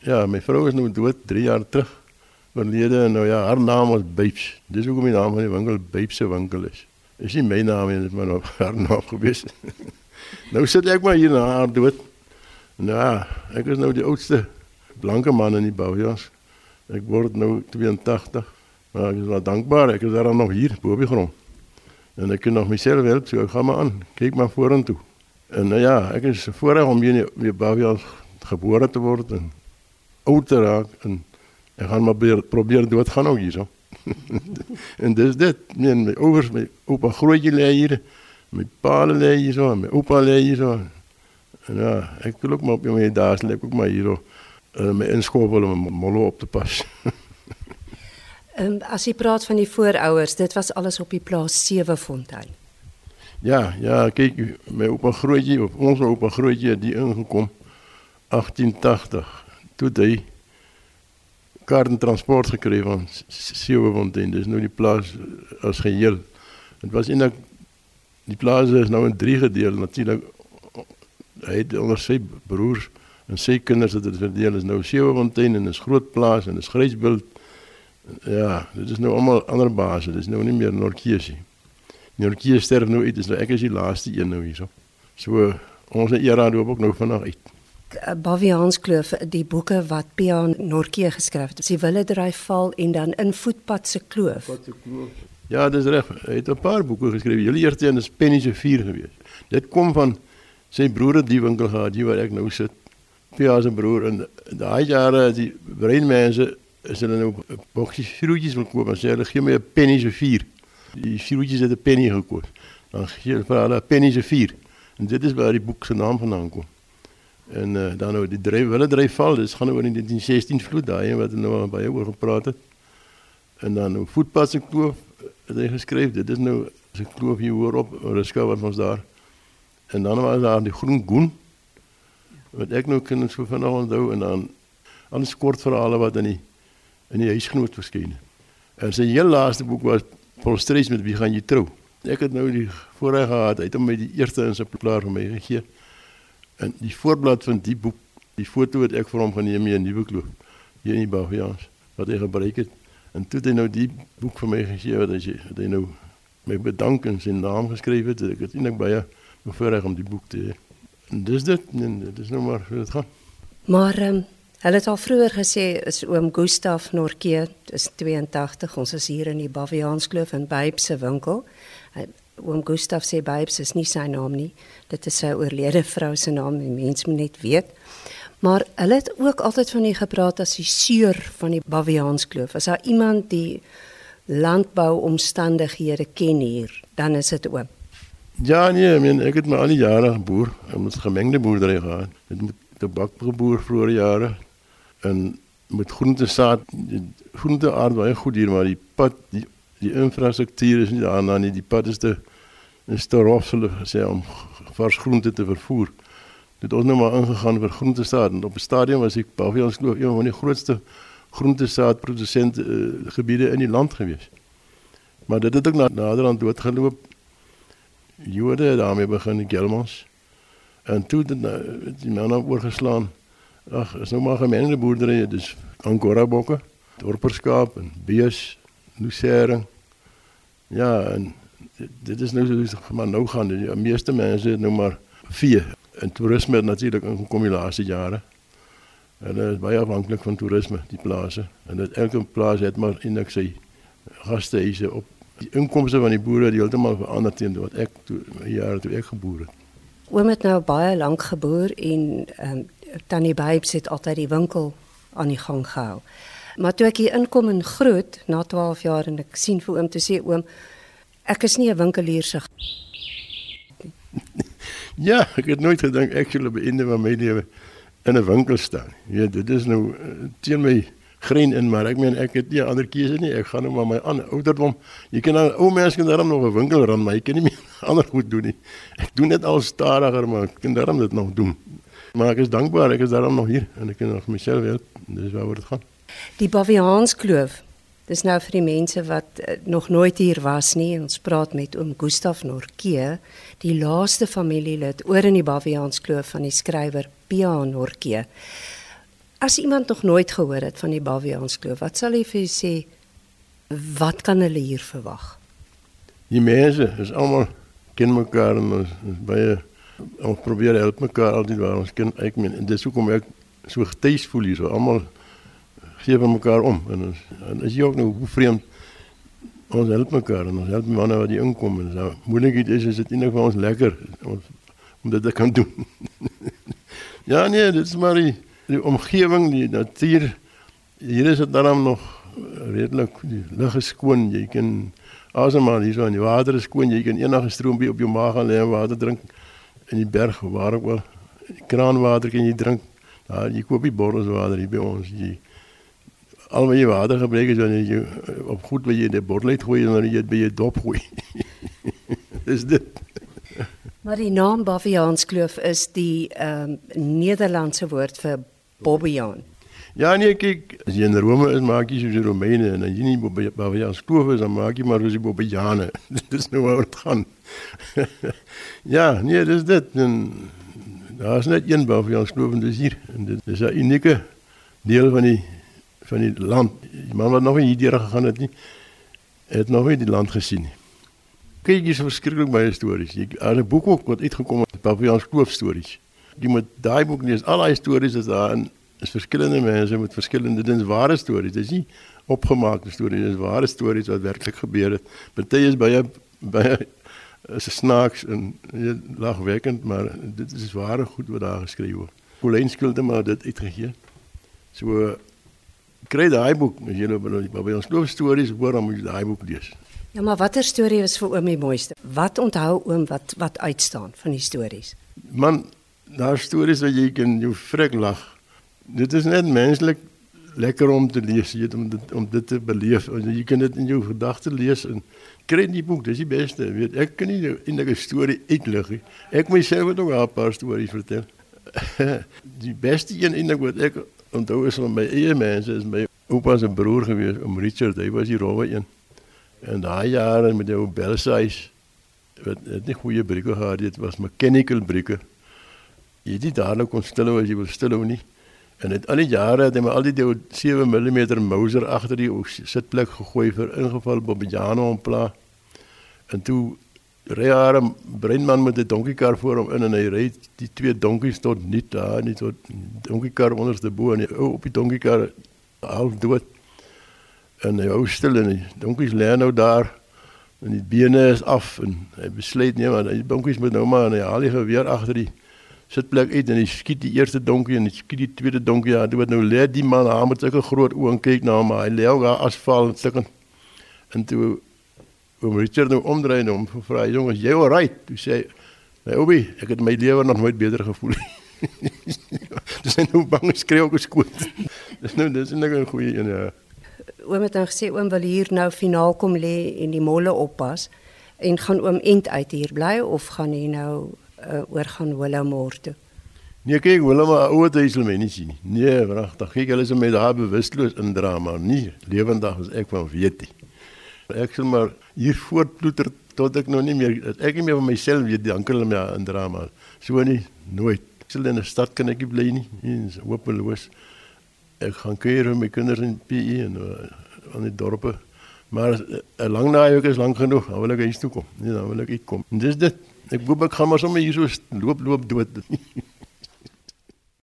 Ja, my vrou is nou dood 3 jaar terug. Oorlede en nou ja, haar naam was Babes. Dis hoekom die naam van die winkel Babes se winkel is. Is nie my naam nie, dit maar nou haar naam gewees. nou sit ek maar hier na haar dood. Nou ja, ek is nou die oudste blanke man in die boujas. Ek word nou 82. Maar ek is wel dankbaar, ek is daar nog hier bo op die grond. En ek kan nog myself help, so ek gaan maar aan. Kyk maar vorentoe. En nou ja, ek is voorreg om hier in die boujas gebore te word en oud te raak en ek gaan maar probeer, probeer doodgaan ook hier so. en dis dit, men my ouers, my oupa grootjie lê hier, my pa lê hier so, my oupa lê hier so. En ja, ek wil ook maar op my daas lê ook maar hier so. Uh, my inskoppel om molle op te pas. En um, as jy praat van die voorouers, dit was alles op die plaas Sewefontein. Ja, ja, kyk, my oupa grootjie of ons oupa grootjie het die ingekom 1880. Toe hy kaartentransport gekry van Sewefontein. Dis nou die plaas as geheel. Dit was eintlik die plaas is nou in drie gedeel natuurlik. Hy het onder sy broers en sy kinders het dit verdeel is nou Sewefontein en is groot plaas en is Grysbult Ja, dit is nou allemaal andere bazen. Het is nou niet meer Norkiesie. Norkie sterft nou uit, dus nou, ek is die laatste een nou hier. So, onze era doen ook nog vandaag uit. Eh, Baviaanskloof, die boeke wat Pia Norkie geskryf het. Sy wille dryf val en dan in voetpad se kloof. kloof. Ja, dis reg. Hy het 'n paar boeke geskryf. Julle eerste een is Penny se 4 gewees. Dit kom van sy broer het die winkel gehad hier waar ek nou sit. Pia se broer en daai jare die breinmense as hulle nou boksie vroetjies wil koop, dan sê hulle gee my 'n penny se 4. Die vroetjies het 'n penny gekos. Dan gee hulle vir hulle penny se 4. En dit is waar die boek se naam vandaan kom. En uh, dan nou die dryf, hulle dryf val, dis gaan oor in die 1916 vloed daai wat nou baie oor gepraat het. En dan nou voetpad se kloof het hy geskryf. Dit is nou se kloof hier hoor op oor 'n skou wat ons daar. En dan was daar die groen goen wat ek nou kan so vanaand onthou en dan die kort verhale wat in die in die huisgenoot verskyn. En sy heel laaste boek was vol stres met wie gaan jy trou? Ek het nou die voorreg gehad, hy het hom my die eerste in sy plaas vir my gegee. En die voorblad van die boek, die foto wat ek vir hom geneem in 'n nuwe kloof hier in die Baviaans wat hy gebruik het. En toe het hy nou die boek vir my gegee wat hy het hy nou my bedank en sy naam geskryf het. Ek het eintlik baie voorreg om die boek te hê. En dis dit, en dit is nou maar hoe dit gaan. Maar ehm um Hulle het al vroeër gesê is oom Gustaf Norke, dis 82, ons is hier in die Baviaanskloof in Babe se winkel. Oom Gustaf sê Babe is nie sy naam nie. Dit is sy oorlede vrou se naam, die mens moet net weet. Maar hulle het ook altyd van die gepraat as die seur van die Baviaanskloof. As daar iemand die landbouomstandighede ken hier, dan is dit oom. Ja nee, I mean, ek het my al die jare geboer, ons gemengde boerdery gehad. Dit moet tabakboer vroeër jare en met groentesaad groenteaard baie goed hier maar die pad die die infrastruktuur is nie daar nie die pad is te is te rof hulle gesê om vars groente te vervoer. Dit ons nou maar ingegaan vir groentesaad en op 'n stadium was ek baie ons glo een van die grootste groentesaad produsent uh, gebiede in die land gewees. Maar dit het ook na naderhand doodgeloop. Jode daarmee begin die Gelmans en toe het nou, die manne oorgeslaan. Ag, is nou maar gemengde boerderye, dis Angora bokke, dorperskaap en bees, lucering. Ja, en dit is nou so maar nou gaan die meeste mense nou maar vee en toerisme natuurlik in kom die laaste jare. En dit is baie afhanklik van toerisme die plase en dit elke plaas het maar in ek sê gastehuise op die inkomste van die boere die heeltemal verander teen wat ek toe jare toe ek geboer het. Oom het nou baie lank geboer en ehm um, Tannie Babes het altyd die winkel aan die gang gehou. Maar toe ek hier inkom in Groot na 12 jaar en ek sien vir oom te sê oom ek is nie 'n winkelier se Ja, ek het nooit gedink ek sou by einde van my lewe in 'n winkel staan. Ja, dit is nou uh, teen my green in, maar ek meen ek het nie ander keuse nie. Ek gaan nou maar my ander ouderdom. Jy kan nou ou mense kan daarom nog 'n winkel ran, maar jy kan nie meer ander goed doen nie. Ek doen dit al stadiger, maar ek kan daarom dit nog doen. Maar ek is dankbaar, ek is daarom nog hier en ek kan nog myself help. Dis waaroor dit gaan. Die Baviaanskloof. Dis nou vir die mense wat uh, nog nooit hier was nie. Ons praat met oom Gustaf Norke, die laaste familielid oor in die Baviaanskloof van die skrywer Pia Norke. As iemand nog nooit gehoor het van die Baviaanskloof, wat sal jy vir sê wat kan hulle hier verwag? Die mense is almal ken mekaar en ons baie ons probeer help mekaar altyd waar ons kan ek meen en dis hoekom ek so getuis voel hier so almal gee vir mekaar om. En ons en is jy ook nou hoe vreemd? Ons help mekaar en ons help manne wat die inkom en so. Moeilikheid is is dit eintlik vir ons lekker ons, om dit te kan doen. Ja nee dit is maar die, die omgewing die natuur. Hier is dit dan nog redelik die lug is skoon. Jy kan asemhaal hier so in die water is skoon. Jy kan enige stroompie op jou maag gaan lê en water drink in die berg waar ook wel. Kraanwater kan jy drink. Daar jy koop die bottels water hier by ons. Jy al wat jy water gebruik is dan jy op goed wat jy in die bottel gooi en dan jy dit by jou dop gooi. Dis dit. Maar die naam Baviaanskloof is die ehm um, Nederlandse woord vir Bobbejaan. Ja nee kyk, as jy in Rome is maak jy soos die Romeine en as jy nie Baviaanskloof is dan maak jy maar soos die Bobbejane. Dis nou waar dit gaan. ja, nee, dis dit. En daar is net een ons glo en dis hier. En dit is 'n unieke deel van die van die land. Die man wat nog nie hierdeur gegaan het nie, het nog nie die land gesien nie. Kyk hier is verskriklik baie stories. Jy het 'n boek ook wat uitgekom het, Papians Kloof stories. Jy moet daai boek lees. Al daai stories is daar in is verskillende mense met verskillende dins ware stories. Dit is nie opgemaakte stories, dit is ware stories wat werklik gebeur het. Party is baie baie is snaaks en lagwekkend, maar dit is ware goed wat daar geskryf word. Colleen skilde maar dit uitgegee. So kry daai boek, as jy nou by ons loof stories hoor, dan moet jy daai boek lees. Ja, maar watter storie was vir oom die mooiste? Wat onthou oom wat wat uitstaan van die stories? Man, daar stories wat jy kan jou frik lag. Dit is net menslik lekker om te lees, jy om dit om dit te beleef. Jy kan dit in jou gedagte lees en kry die boek, dis die beste. Weet, ek kan nie in 'n storie uitlig nie. Ek myself het ook 'n paar stories vertel. die beste een eintlik wat ek onthou is van my eie mense is my oupa se broer gewees, om Richard, hy was die rowwe een. En daai jare met jou Belsize wat het nie goeie brieke gehad, dit was mechanical brieke. Jy nie dadelik kon stilhou as jy wil stilhou nie. En dit al die jare het hy maar al die 7 mm Mauser agter die sitplek gegooi vir ingeval Bobbejano ompla. En toe ry haar 'n breinman met 'n donkiekar voor hom in en hy ry die twee donkies tot nie daar nie tot donkiekar onderste bo en hy ou op die donkiekar half dood. En hy hou stil en die donkies lê nou daar en die bene is af en hy besluit nee maar die donkies moet nou maar en hy haal die geweer agter die sitplek uit en hy skiet die eerste donkie en hy skiet die tweede donkie ja, dit nou lê die man daar met sulke groot oë en kyk na hom hy lê ook daar asfalt sulke en toe Oom Richard nou omdraai en hom vra, "Jongens, jy al right?" Toe sê hy, "Nee, Obi, ek het my lewe nog nooit beter gevoel nie." dis nou bang skreeu ook skoot. dis nou dis net 'n goeie een ja. Oom het dan gesê oom wil hier nou finaal kom lê en die molle oppas en gaan oom end uit hier bly of gaan hy nou uh, oor gaan Willowmore toe? Nee, kyk, Willowmore ouer huis wil my nie. Nee, wragtig. Kyk, hulle is met daar bewusteloos in drama, nie lewendig as ek van weet nie. Ek sê maar hier voortploeter tot ek nou nie meer ek nie meer van myself weet dan kan hulle my in drama. So nie nooit. Ek sal in 'n stad kan ek nie bly nie. Eens hopeloos. Ek gaan kuier met my kinders in PE en uh, aan die dorpe. Maar 'n uh, lang naweek is lank genoeg. Dan wil ek huis toe kom. Nee, dan wil ek uitkom. En dis dit. Ek hoop ek gaan maar sommer hier so loop loop dood.